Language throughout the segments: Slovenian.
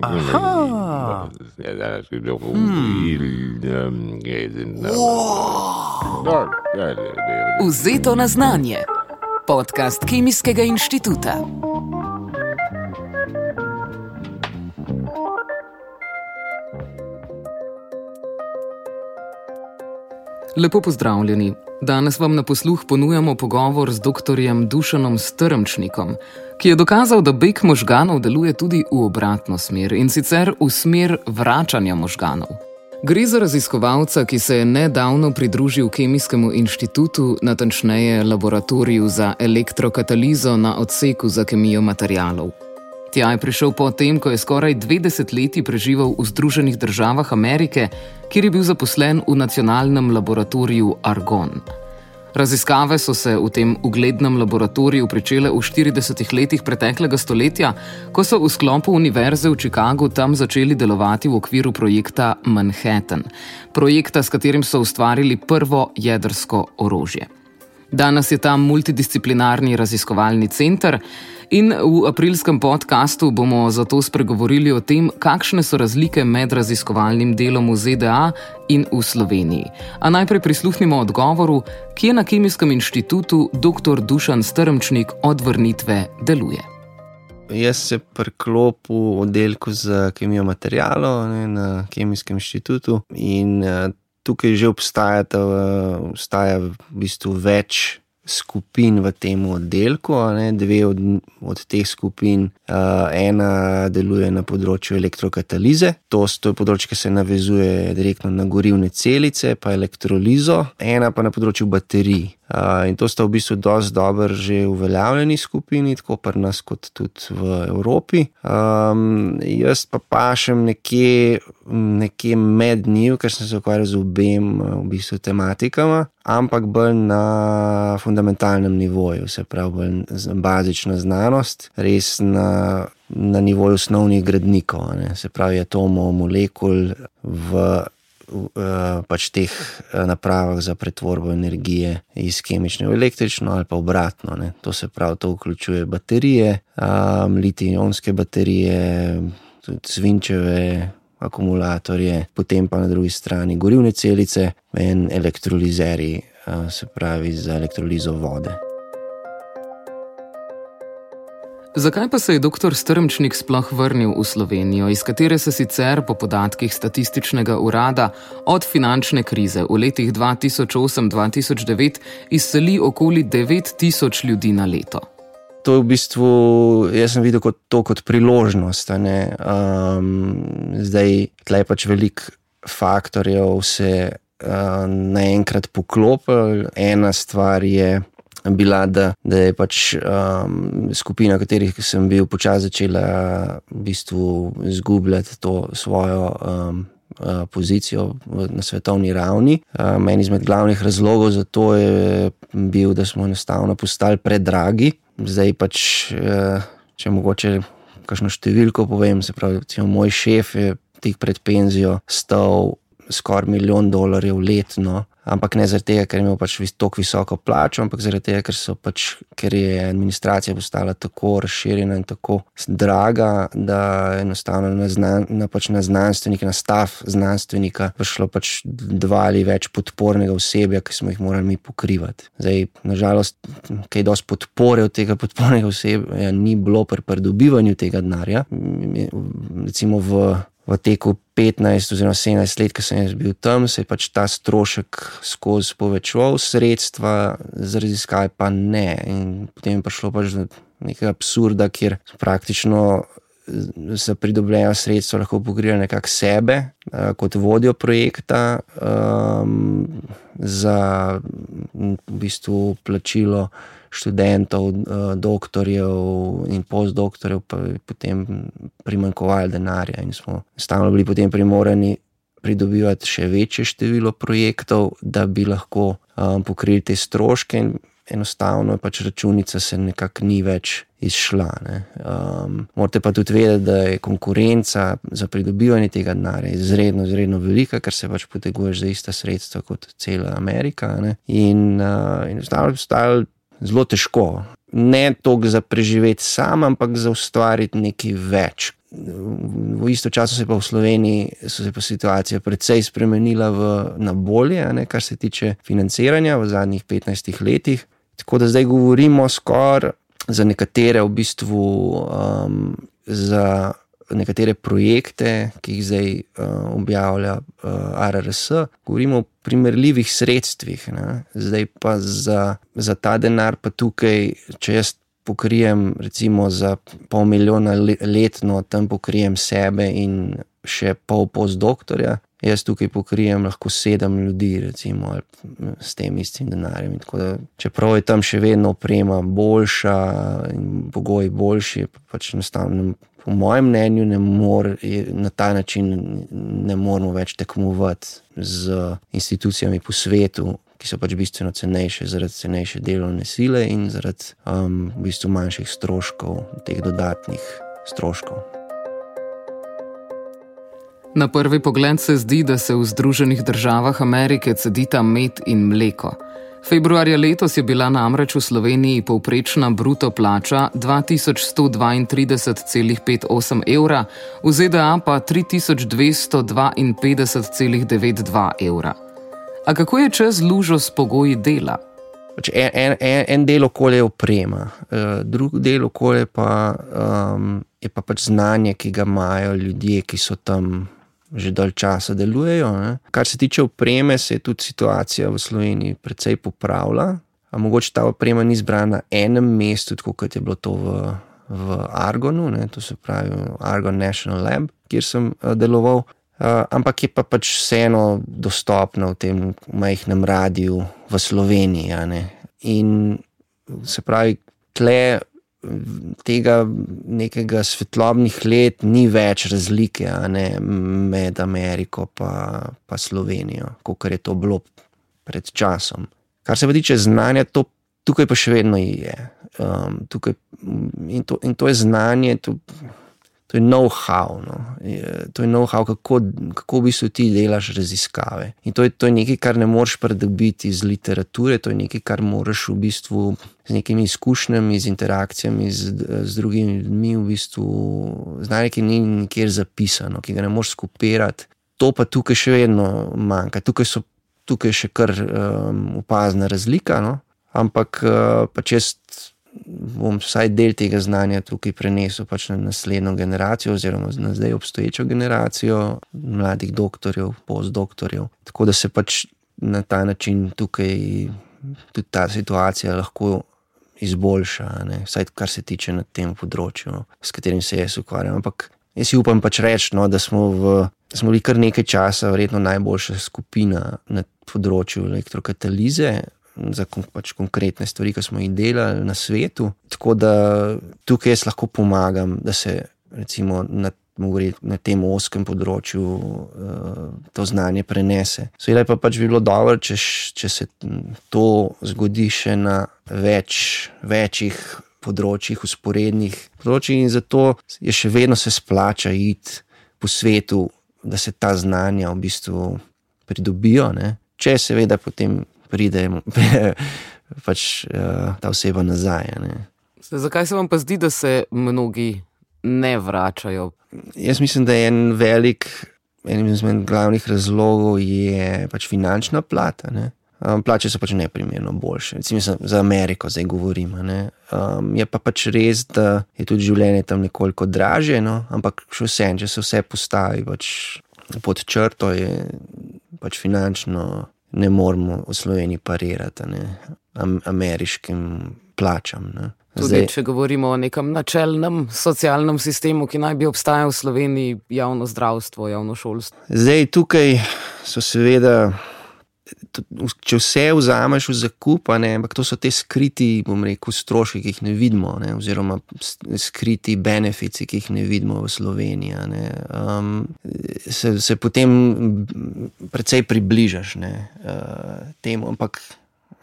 Aha. Ja, dat is een roman. Vzeto na znanje. Podcast Kemijskega inštituta. Lepo pozdravljeni. Danes vam na posluh ponujamo pogovor z dr. Dušanom Strmčnikom, ki je dokazal, da beg možganov deluje tudi v obratno smer in sicer v smer vračanja možganov. Gre za raziskovalca, ki se je nedavno pridružil Kemijskemu inštitutu, natančneje laboratoriju za elektrokatalizo na odseku za kemijo materijalov. Tja je prišel potem, ko je skoraj dve desetletji preživel v Združenih državah Amerike, kjer je bil zaposlen v nacionalnem laboratoriju Argon. Raziskave so se v tem uglednem laboratoriju začele v 40 letih preteklega stoletja, ko so v sklopu Univerze v Chicagu tam začeli delovati v okviru projekta Manhattan, projekta, s katerim so ustvarili prvo jedrsko orožje. Danes je tam multidisciplinarni raziskovalni center in v aprilskem podkastu bomo zato spregovorili o tem, kakšne so razlike med raziskovalnim delom v ZDA in v Sloveniji. A najprej prisluhnimo odgovoru, ki je na Kemijskem inštitutu dr. Dušan Strmčnik od vrnitve deluje. Jaz se priklopil v oddelku za kemijo materijalov ne, na Kemijskem inštitutu in uh, tukaj že obstajata, uh, obstaja v bistvu več skupin v tem oddelku. Ne, dve od, od teh skupin, uh, ena deluje na področju elektrokatalize, to, to je področje, ki se navezuje direktno na gorivne celice, pa elektrolizo, ena pa na področju baterij. Uh, in to sta v bistvu dosti dobro že uveljavljeni skupini, tako pri nas, kot tudi v Evropi. Um, jaz pa pašem nekje, nekje med njimi, ker sem se ukvarjal z obema v bistvu tematikama, ampak bolj na fundamentalnem nivoju, se pravi, bazična znanost, res na, na nivoju osnovnih gradnikov, ne, se pravi, atomov, molekul v pač teh napravah za pretvorbo energije iz kemične v električno ali pa obratno. Ne. To se pravi, to vključuje baterije, um, litij-ionske baterije, tudi svinčeve. Akumulatorje, potem pa na drugi strani gorivne celice in elektrolizeri, se pravi za elektrolizo vode. Zakaj pa se je dr. Strmčnik sploh vrnil v Slovenijo, iz katere se sicer po podatkih statističnega urada od finančne krize v letih 2008-2009 izseli okoli 9000 ljudi na leto? To je v bistvu, jaz sem videl kot, to kot priložnost. Um, zdaj, tleh pač veliko faktorjev se uh, naenkrat poklopi. Ena stvar je bila, da, da je pač um, skupina, v kateri sem bil, počasi začela v bistvu izgubljati to svojo. Um, Pozicijo na svetovni ravni. Meni izmed glavnih razlogov za to je bil, da smo enostavno postali predragi. Zdaj pač, če mogoče kakšno številko povem, se pravi, recimo, moj šef je tik pred penzijo stal skoraj milijon dolarjev letno, ampak ne zaradi tega, ker je imel pač tako visoko plačo, ampak zaradi tega, ker, pač, ker je administracija postala tako razširjena in tako draga, da je enostavno na, znan, na, pač na znanstvenike, na stav znanstvenika prišlo pač dva ali več podpornega osebja, ki smo jih morali mi pokrivati. Zdaj, nažalost, kaj dosti podpore od tega podpornega osebja ni bilo pri pridobivanju tega denarja. Recimo v v teku 15 oziroma 17 let, ki sem bil tam, se je pač ta strošek skozi povečoval, sredstva za raziskave pa ne. In potem je prišlo pač do nekega absurda, kjer praktično za pridobljena sredstva lahko pokrijejo nekako sebe, kot vodjo projekta, um, za v bistvu plačilo študentov, eh, doktorjev in postdoktorjev, pa je potem primankovalo denarja in smo stalno bili potem primorani pridobivati še večje število projektov, da bi lahko um, pokrili te stroške. In enostavno je pač računica se nekako ni več izšla. Um, morate pa tudi vedeti, da je konkurenca za pridobivanje tega denarja izredno, izredno velika, ker se pač poteguješ za ista sredstva kot cela Amerika. In uh, enostavno je postalo zelo težko. ne toliko za preživeti sam, ampak za ustvariti nekaj več. V isto času se pa v Sloveniji se pa situacija precej spremenila v, na bolje, ne, kar se tiče financiranja v zadnjih 15 letih. Tako da zdaj govorimo skoraj za nekatere, v bistvu um, za nekatere projekte, ki jih zdaj uh, objavlja uh, RRS, govorimo o primerljivih sredstvih. Ne. Zdaj pa za, za ta denar, pa tukaj, če jaz pokrijem, recimo za pol milijona letno, tam pokrijem sebe in še pol postdoktorja. Jaz tukaj pokrijem lahko sedem ljudi, recimo, s tem istim denarjem. Da, čeprav je tam še vedno oprema boljša in pogoji boljši, pač enostavno, po mojem mnenju, more, na ta način ne moremo več tekmovati z institucijami po svetu, ki so pač bistveno cenejše, zaradi cenejše delovne sile in zaradi um, v bistvu manjših stroškov, teh dodatnih stroškov. Na prvi pogled se zdi, da se v Združenih državah Amerike cedita med in mleko. Februarja letos je bila namreč v Sloveniji povprečna bruto plača 2132,58 evra, v ZDA pa 3252,92 evra. A kako je čez lužo s pogoji dela? Pač en, en, en del okolja je oprema, uh, drug del okolja pa, um, je pa pač znanje, ki ga imajo ljudje, ki so tam že dalj časa delujejo. Ne. Kar se tiče opreme, se je tudi situacija v Sloveniji precej popravila. A mogoče ta oprema ni zbrana na enem mestu, kot je bilo to v, v Argonu, ne, to se pravi Argon National Lab, kjer sem uh, deloval. Uh, ampak je pa pač vseeno dostopno v tem majhnem radiju v Sloveniji. In se pravi, tle tega nekega svetlobnih let ni več razlike ne, med Ameriko in Slovenijo, kot je to bilo pred časom. Kar se pa tiče znanja, to tukaj pa še vedno je. Um, tukaj, in, to, in to je znanje. To, to je know-how, no. to je know-how, kako, kako v bistvu ti delaš raziskave. In to je, to je nekaj, kar ne moreš pridobiti iz literature, to je nekaj, kar moraš v bistvu z nekimi izkušnjami, z interakcijami z, z drugimi ljudmi, v bistvu znanje, ki ni nikjer zapisano, ki ga ne moreš skupirati. To pa tukaj še vedno manjka. Tukaj, so, tukaj je še kar um, opazna razlika, no. ampak uh, pa čest bom vsaj del tega znanja tukaj prenesel pač na naslednjo generacijo, oziroma na zdaj obstoječo generacijo mladih doktorjev, postdoktorjev. Tako da se pač na ta način tukaj tudi ta situacija lahko izboljša, ne? vsaj kar se tiče na tem področju, s katerim se jaz ukvarjam. Ampak jaz si upam pač reči, no, da smo, v, smo bili kar nekaj časa, verjetno najboljša skupina na področju elektrokatalize za pač konkretne stvari, ki smo jih delali na svetu. Tako da tukaj jaz lahko pomagam, da se recimo na, na tem oskem področju uh, to znanje prenese. Seveda pa pač bi bilo dobro, če, če se to zgodi še na več, večjih področjih, usporednih področjih, in zato je še vedno se splača iti po svetu, da se ta znanja v bistvu pridobijo. Ne? Če seveda potem pride pač, uh, ta oseba nazaj. Zakaj se vam pa zdi, da se mnogi ne vračajo? Jaz mislim, da je en velik, en izmed glavnih razlogov, je pač finančna plata. Ne? Um, plače so pač neprimerno boljše, recimo za Ameriko, zdaj govorim. Um, je pa pač res, da je tudi življenje tam nekoliko draže, no? ampak še vse, če se vse postavi pač pod črto, je pač finančno ne moremo v Sloveniji parirati ne, ameriškim plačam. Ne. Zdaj, Tudi, če govorimo o nekem načelnem socialnem sistemu, ki naj bi obstajal v Sloveniji, javno zdravstvo, javno šolstvo. Zdaj, tukaj so seveda če vse vzameš v zakup, ampak to so te skriti, bom rekel, stroški, ki jih ne vidimo, ne, oziroma skriti benefici, ki jih ne vidimo v Sloveniji. Ne, um, se, se potem precej približaš ne, uh, temu, ampak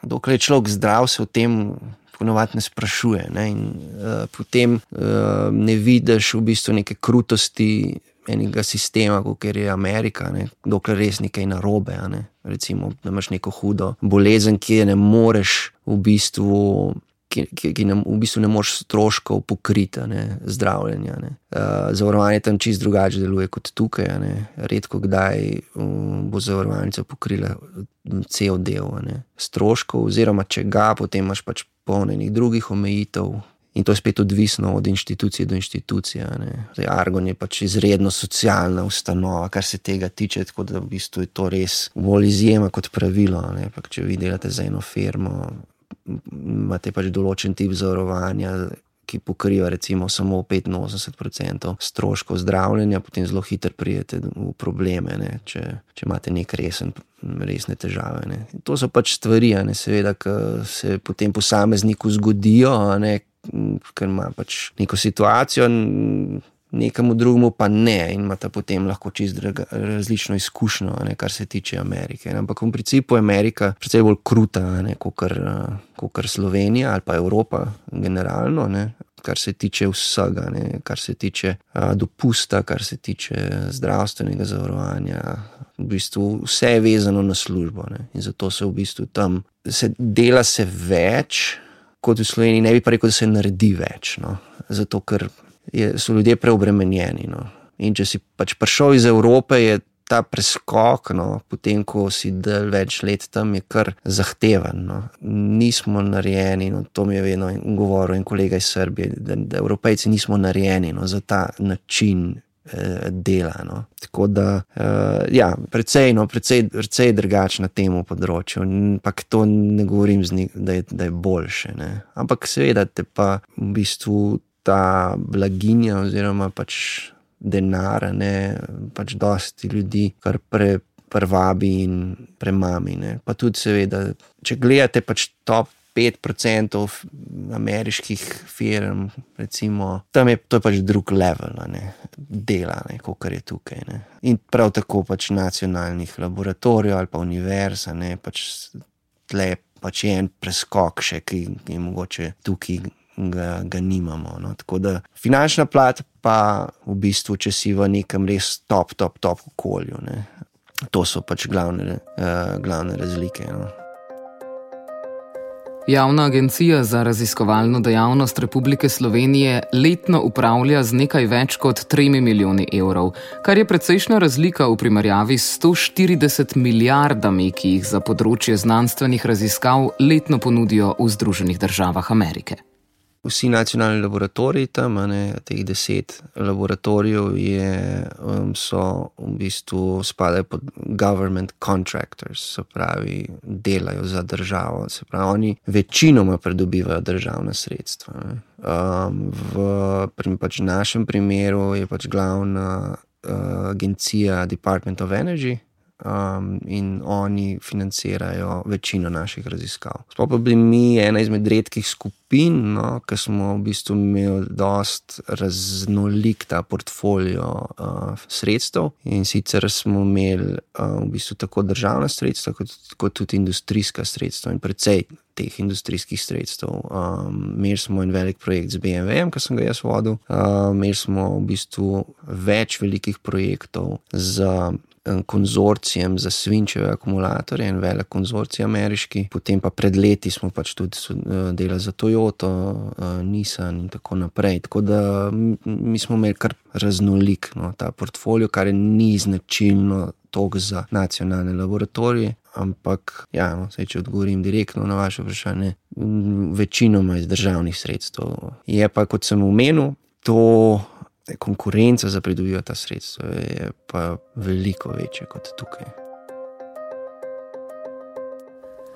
dokler je človek zdrav, se o tem. Ponovadi ne sprašuje, ne? in uh, potem uh, ne vidiš v bistvu neke krutosti enega sistema, kot je Amerika, ne? dokler res nekaj narobe. Ne? recimo, da imaš neko hudo bolezen, ki je ne moreš v bistvu. ki, ki, ki nam v bistvu ne moreš stroškov pokriti, ne, zdravljenja. Ne. Uh, zavarovanje tam čist drugače deluje kot tukaj. Ne. Redko kdaj um, bo zavarovalnica pokrila cel del ne, stroškov, oziroma če ga, potem imaš pač polnenih drugih omejitev. In to je spet odvisno od institucije do institucije. Zdaj, Argon je pač izredno socialna ustanova, kar se tega tiče, tako da v bistvu je to res bolj izjema kot pravilo. Če vi delate za eno firmo, imate pač določen tip zavarovanja. Ki pokriva recimo samo 85% stroškov zdravljenja, potem zelo hitro prijete v probleme, ne, če, če imate neke resen, resne težave. Ne. To so pač stvari, ne, seveda, ki se potem posamezniku zgodijo, ne, ker ima pač neko situacijo, nekemu drugemu pa ne, in ima ta potem lahko čist različno izkušnjo, ne, kar se tiče Amerike. Ne. Ampak v principu je Amerika precej bolj kruta, kot kar Slovenija ali pa Evropa, generalno. Ne. Kar se tiče vsega, ne, kar se tiče a, dopusta, kar se tiče zdravstvenega zavarovanja, v bistvu vse je vezano na službo. Ne, in zato se v bistvu tam se dela se več, kot v Sloveniji, ne bi pa rekel, da se naredi več. No. Zato, ker je, so ljudje preobremenjeni. No. In če si pač prišel iz Evrope, je ta preskok, no, potem ko si del več let tam, je kar zahteven. No. Nismo narejeni, no, to mi je vedno govoril in kolega iz Srbije, da, da Evropejci nismo narejeni no, za ta način dela. No. Tako da, uh, ja, precej, no, precej, precej drugače na tem področju. Ampak to ne govorim, ni, da, je, da je boljše. Ne. Ampak seveda te pa v bistvu ta blaginja, oziroma pač denar, ne pač dosti ljudi, kar pre. Prvabi in premami. Pa tudi, seveda, če gledate pač top 5% ameriških firm, recimo, tam je to pač drug level ne, dela, kot je tukaj. Ne. In prav tako pač nacionalnih laboratorijev ali pa univerz, ne pač tle pač je en preskok, še, ki je mogoče tukaj. Ga, ga nimamo. No. Tako da finančna plat, pa v bistvu, če si v nekem res top, top, top okolju, ne. to so pač glavne, uh, glavne razlike. No. Javna agencija za raziskovalno dejavnost Republike Slovenije letno upravlja z nekaj več kot 3 milijoni evrov, kar je precejšna razlika v primerjavi s 140 milijardami, ki jih za področje znanstvenih raziskav letno ponudijo v Združenih državah Amerike vsi nacionalni laboratoriji, tam ne, teh deset laboratorijev, je, um, so v bistvu spadajo pod government contractors, se pravi, delajo za državo. Se pravi, oni večinoma pridobivajo državna sredstva. Um, v pač našem primeru je pač glavna uh, agencija Department of Energy um, in oni financirajo večino naših raziskav. Sploh pa bili mi ena izmed redkih skupin, no, ki smo v bistvu imeli dost raznolik ta portfolio uh, sredstev. In sicer smo imeli uh, v bistvu tako državna sredstva, kot, kot tudi industrijska sredstva in precej. Teh industrijskih sredstev. Um, imeli smo en velik projekt z BMW, ki sem ga jaz vodil. Um, imeli smo v bistvu več velikih projektov z konzorcijem za svinčeve akumulatorje, en velik konzorcij ameriški. Potem pa pred leti smo pač tudi delali za Toyoto, eh, Nissan in tako naprej. Tako da mi smo imeli kar raznolik no, ta portfolio, kar ni značilno toliko za nacionalne laboratorije. Ampak, ja, no, sej, če odgovorim direktno na vaše vprašanje, večinoma iz državnih sredstev. Je pa, kot sem omenil, to konkurenca za pridobivanje ta sredstva je pa veliko večja kot tukaj.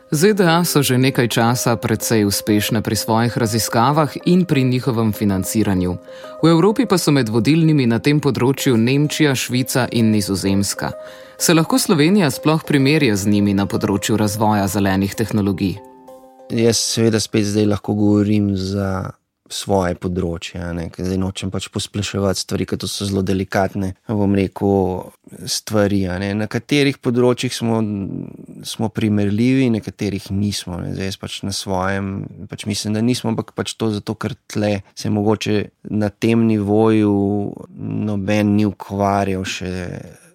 ZDA so že nekaj časa precej uspešne pri svojih raziskavah in pri njihovem financiranju. V Evropi pa so med vodilnimi na tem področju Nemčija, Švica in Nizozemska. Se lahko Slovenija sploh primerja z njimi na področju razvoja zelenih tehnologij? Jaz seveda spet zdaj lahko govorim za svoje področje. Zdaj nočem pač posploševati stvari, ker so zelo delikatne. Bom rekel, stvari. Na katerih področjih smo, smo primerljivi, na katerih nismo. Ne. Zdaj pač na svojem, pač mislim, da nismo, ampak pač to zato, ker tle se mogoče na tem nivoju noben ni ukvarjal še.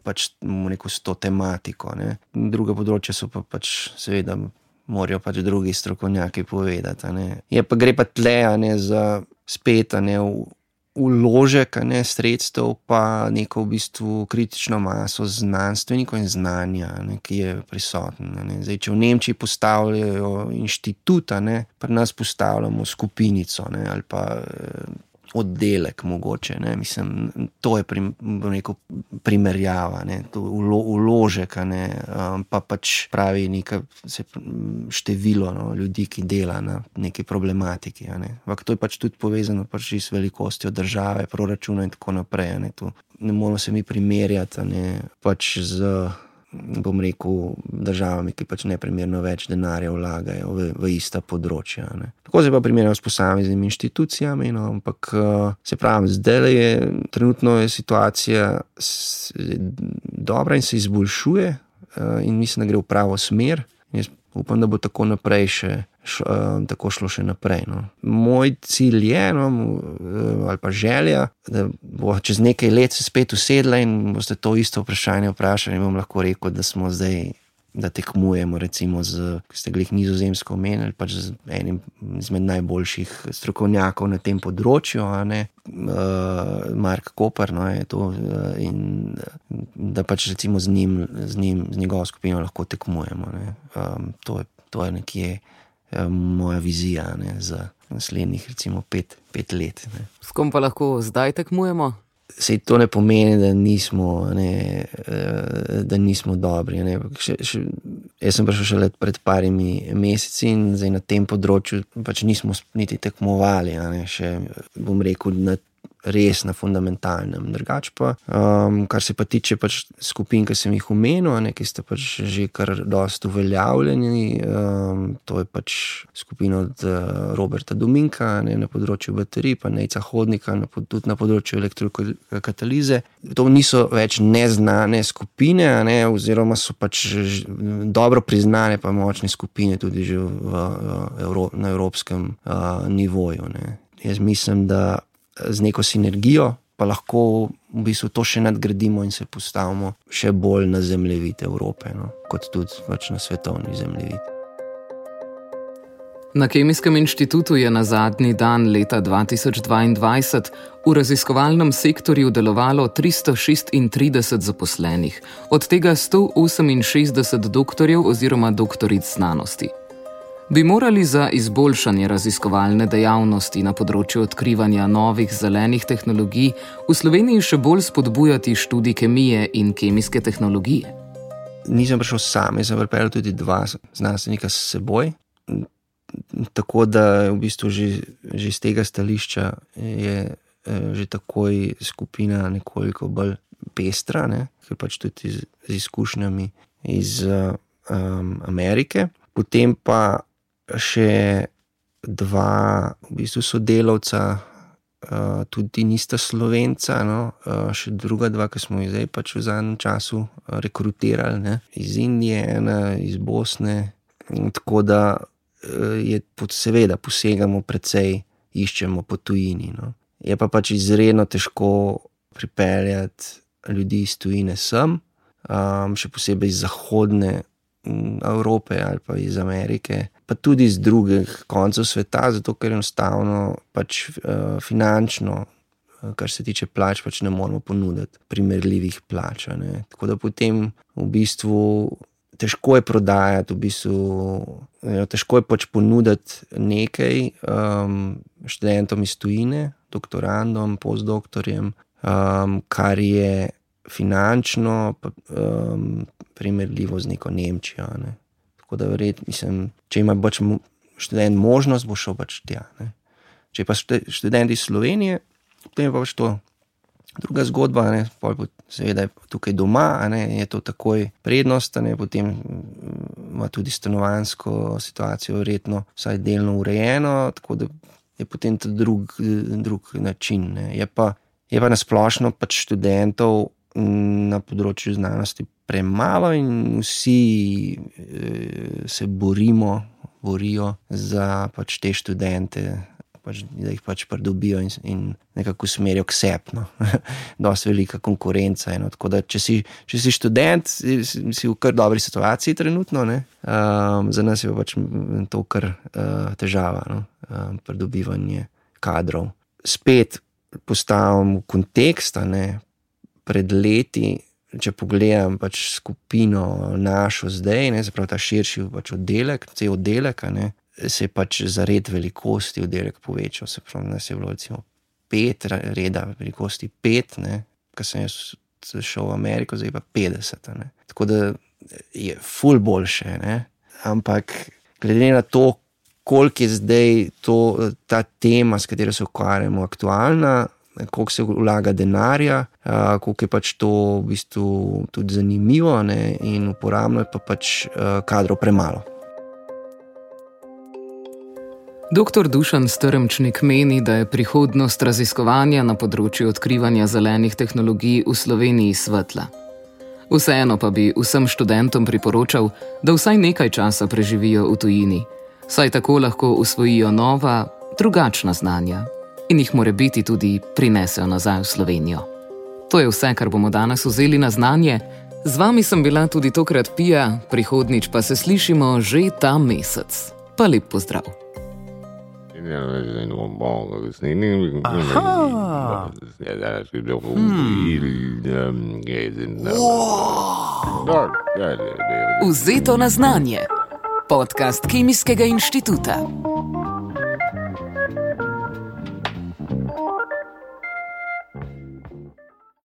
Pač rekel, s to tematiko. Ne. Druga področja so pa pač, seveda, morajo pač drugi strokovnjaki povedati. Je pa gre pa tle, a ne za spet, a ne. Uložek ne, sredstev, pa neko v bistvu kritično maso znanstvenikov in znanja, ne, ki je prisotno. Zdaj, če v Nemčiji postavljajo inštitut, pri nas postavljamo skupinico ne, ali pa oddelek, mogoče. Ne, mislim, to je prim, neko primerjava, ne, to ulo, uložek, ne, um, pa pač pravi nekaj število no, ljudi, ki dela na neki problematiki. Ne. Ampak to je pač tudi povezano pač s velikostjo države, proračuna in tako naprej. Ne, ne moramo se mi primerjati ne, pač z bom rekel, državami, ki pač neprimerno več denarja vlagajo v, v ista področja. Ne. Tako se pa primerjajo s posameznimi inštitucijami, no, ampak se pravi, zdaj je trenutno je situacija dobra in se izboljšuje, in mislim, da gre v pravo smer. Jaz upam, da bo tako naprej še š, uh, tako šlo še naprej. No. Moj cilj je, no, uh, ali pa želja, da bo čez nekaj let se spet usedla in boste to isto vprašanje vprašali. In bom lahko rekel, da smo zdaj. Da tekmujemo, recimo, z, ki ste jih nizozemsko omenili, pač z enim izmed najboljših strokovnjakov na tem področju, ne, uh, Mark Koper. No, to, uh, in da pač recimo z njim, z njim, z njegovo skupino lahko tekmujemo. Um, to, je, to je nekje Eh, moja vizija ne, za naslednjih, recimo, pet, pet let. Ne. S kom pa lahko zdaj tekmujemo? Sej to ne pomeni, da nismo, ne, eh, da nismo dobri. Ne. Še, še, jaz sem prišel šele pred parimi meseci in zdaj na tem področju pač nismo niti tekmovali. Še, bom rekel, na res na fundamentalnem. Drugač pa, um, kar se pa tiče pač skupin, ki sem jih omenil, ne, ki ste pač že kar dosta uveljavljeni, um, to je pač skupina od uh, Roberta Dominka ne, na področju baterij, pa Neca Hodnika na, tudi na področju elektrokatalize. To niso več neznane skupine, ne, oziroma so pač dobro priznane, pa močne skupine tudi v, v, na evropskem uh, nivoju. Ne. Jaz mislim, da z neko sinergijo, pa lahko v bistvu to še nadgradimo in se postavimo še bolj na zemljevid Evrope, no, kot tudi pač na svetovni zemljevid. Na Kemijskem inštitutu je na zadnji dan leta 2022 v raziskovalnem sektorju delovalo 336 zaposlenih, od tega 168 doktorjev oziroma doktoric znanosti. Bi morali za izboljšanje raziskovalne dejavnosti na področju odkrivanja novih zelenih tehnologij v Sloveniji še bolj spodbujati študij kemije in kemijske tehnologije? Nisem prišel sam, jaz sem pripeljal tudi dva znanstvenika s seboj. Tako da v bistvu že, že z tega stališča je eh, že takoj skupina nekoliko bolj pestra, ne? je pač tudi z, z izkušnjami iz um, Amerike. Potem pa še dva, v bistvu sodelavca, uh, tudi nista slovenca, no? uh, še druga dva, ki smo jih zdaj pač v zadnjem času uh, rekrutirali, ne? iz Indije, ena iz Bosne. Tako da uh, je, seveda, posegamo precej, iščemo po tujini. No? Je pa pač izredno težko pripeljati ljudi iz tujine sem, um, še posebej iz zahodne. Evrope ali pa iz Amerike, pa tudi iz drugih koncev sveta, zato ker enostavno pač uh, finančno, uh, kar se tiče plač, pač ne moremo ponuditi primerljivih plač. Ne. Tako da potem v bistvu težko je prodajati, v bistvu, jo, težko je pač ponuditi nekaj um, študentom iz tujine, doktorandom, postdoktorjem, um, kar je finančno. Um, primerljivo z neko Nemčijo. Ne. Tako da, verjet, mislim, če ima pač študent možnost, bo šel pač tja. Ne. Če pa študent iz Slovenije, potem je pa pač to druga zgodba. Ne. Seveda je tukaj doma, ne, je to takoj prednost, ne, potem mm, ima tudi stanovansko situacijo, verjetno, vsaj delno urejeno, tako da je potem to drug, drug način. Ne. Je pa, je pa nasplošno pač študentov na področju znanosti premalo, in vsi eh, se borimo, borijo za pač te študente, pač, da jih pač pridobijo in, in nekako usmerijo k sebi. No. Dosti velika konkurenca. No. Da, če, si, če si študent, si, si v kar dobri situaciji trenutno, um, za nas je pač to kar uh, težava, no. um, pridobivanje kadrov. Spet postavim v kontekst, pred leti če pogledam pač skupino našo zdaj, ne, zapravo ta širši pač oddelek, cel oddelek, ne, se je pač za red velikosti oddelek povečal. Se pravi, nas je bilo recimo pet reda velikosti, pet, kar sem jaz šel v Ameriko, zdaj pa 50. Ne. Tako da je ful boljše, ne. ampak glede na to, koliko je zdaj to, ta tema, s katero se ukvarjamo, aktualna, koliko se vlaga denarja, koliko je pač to v bistvu tudi zanimivo ne, in uporabno, je pa pač kadrov premalo. Dr. Dušan Strmčnik meni, da je prihodnost raziskovanja na področju odkrivanja zelenih tehnologij v Sloveniji svetla. Vseeno pa bi vsem študentom priporočal, da vsaj nekaj časa preživijo v tujini, saj tako lahko usvojijo nova, drugačna znanja in jih more biti tudi prinesejo nazaj v Slovenijo. To je vse, kar bomo danes vzeli na znanje. Z vami sem bila tudi tokrat Pija, prihodnič pa se slišimo že ta mesec. Pa lep pozdrav. Vzeto na znanje. Podcast Kemijskega inštituta.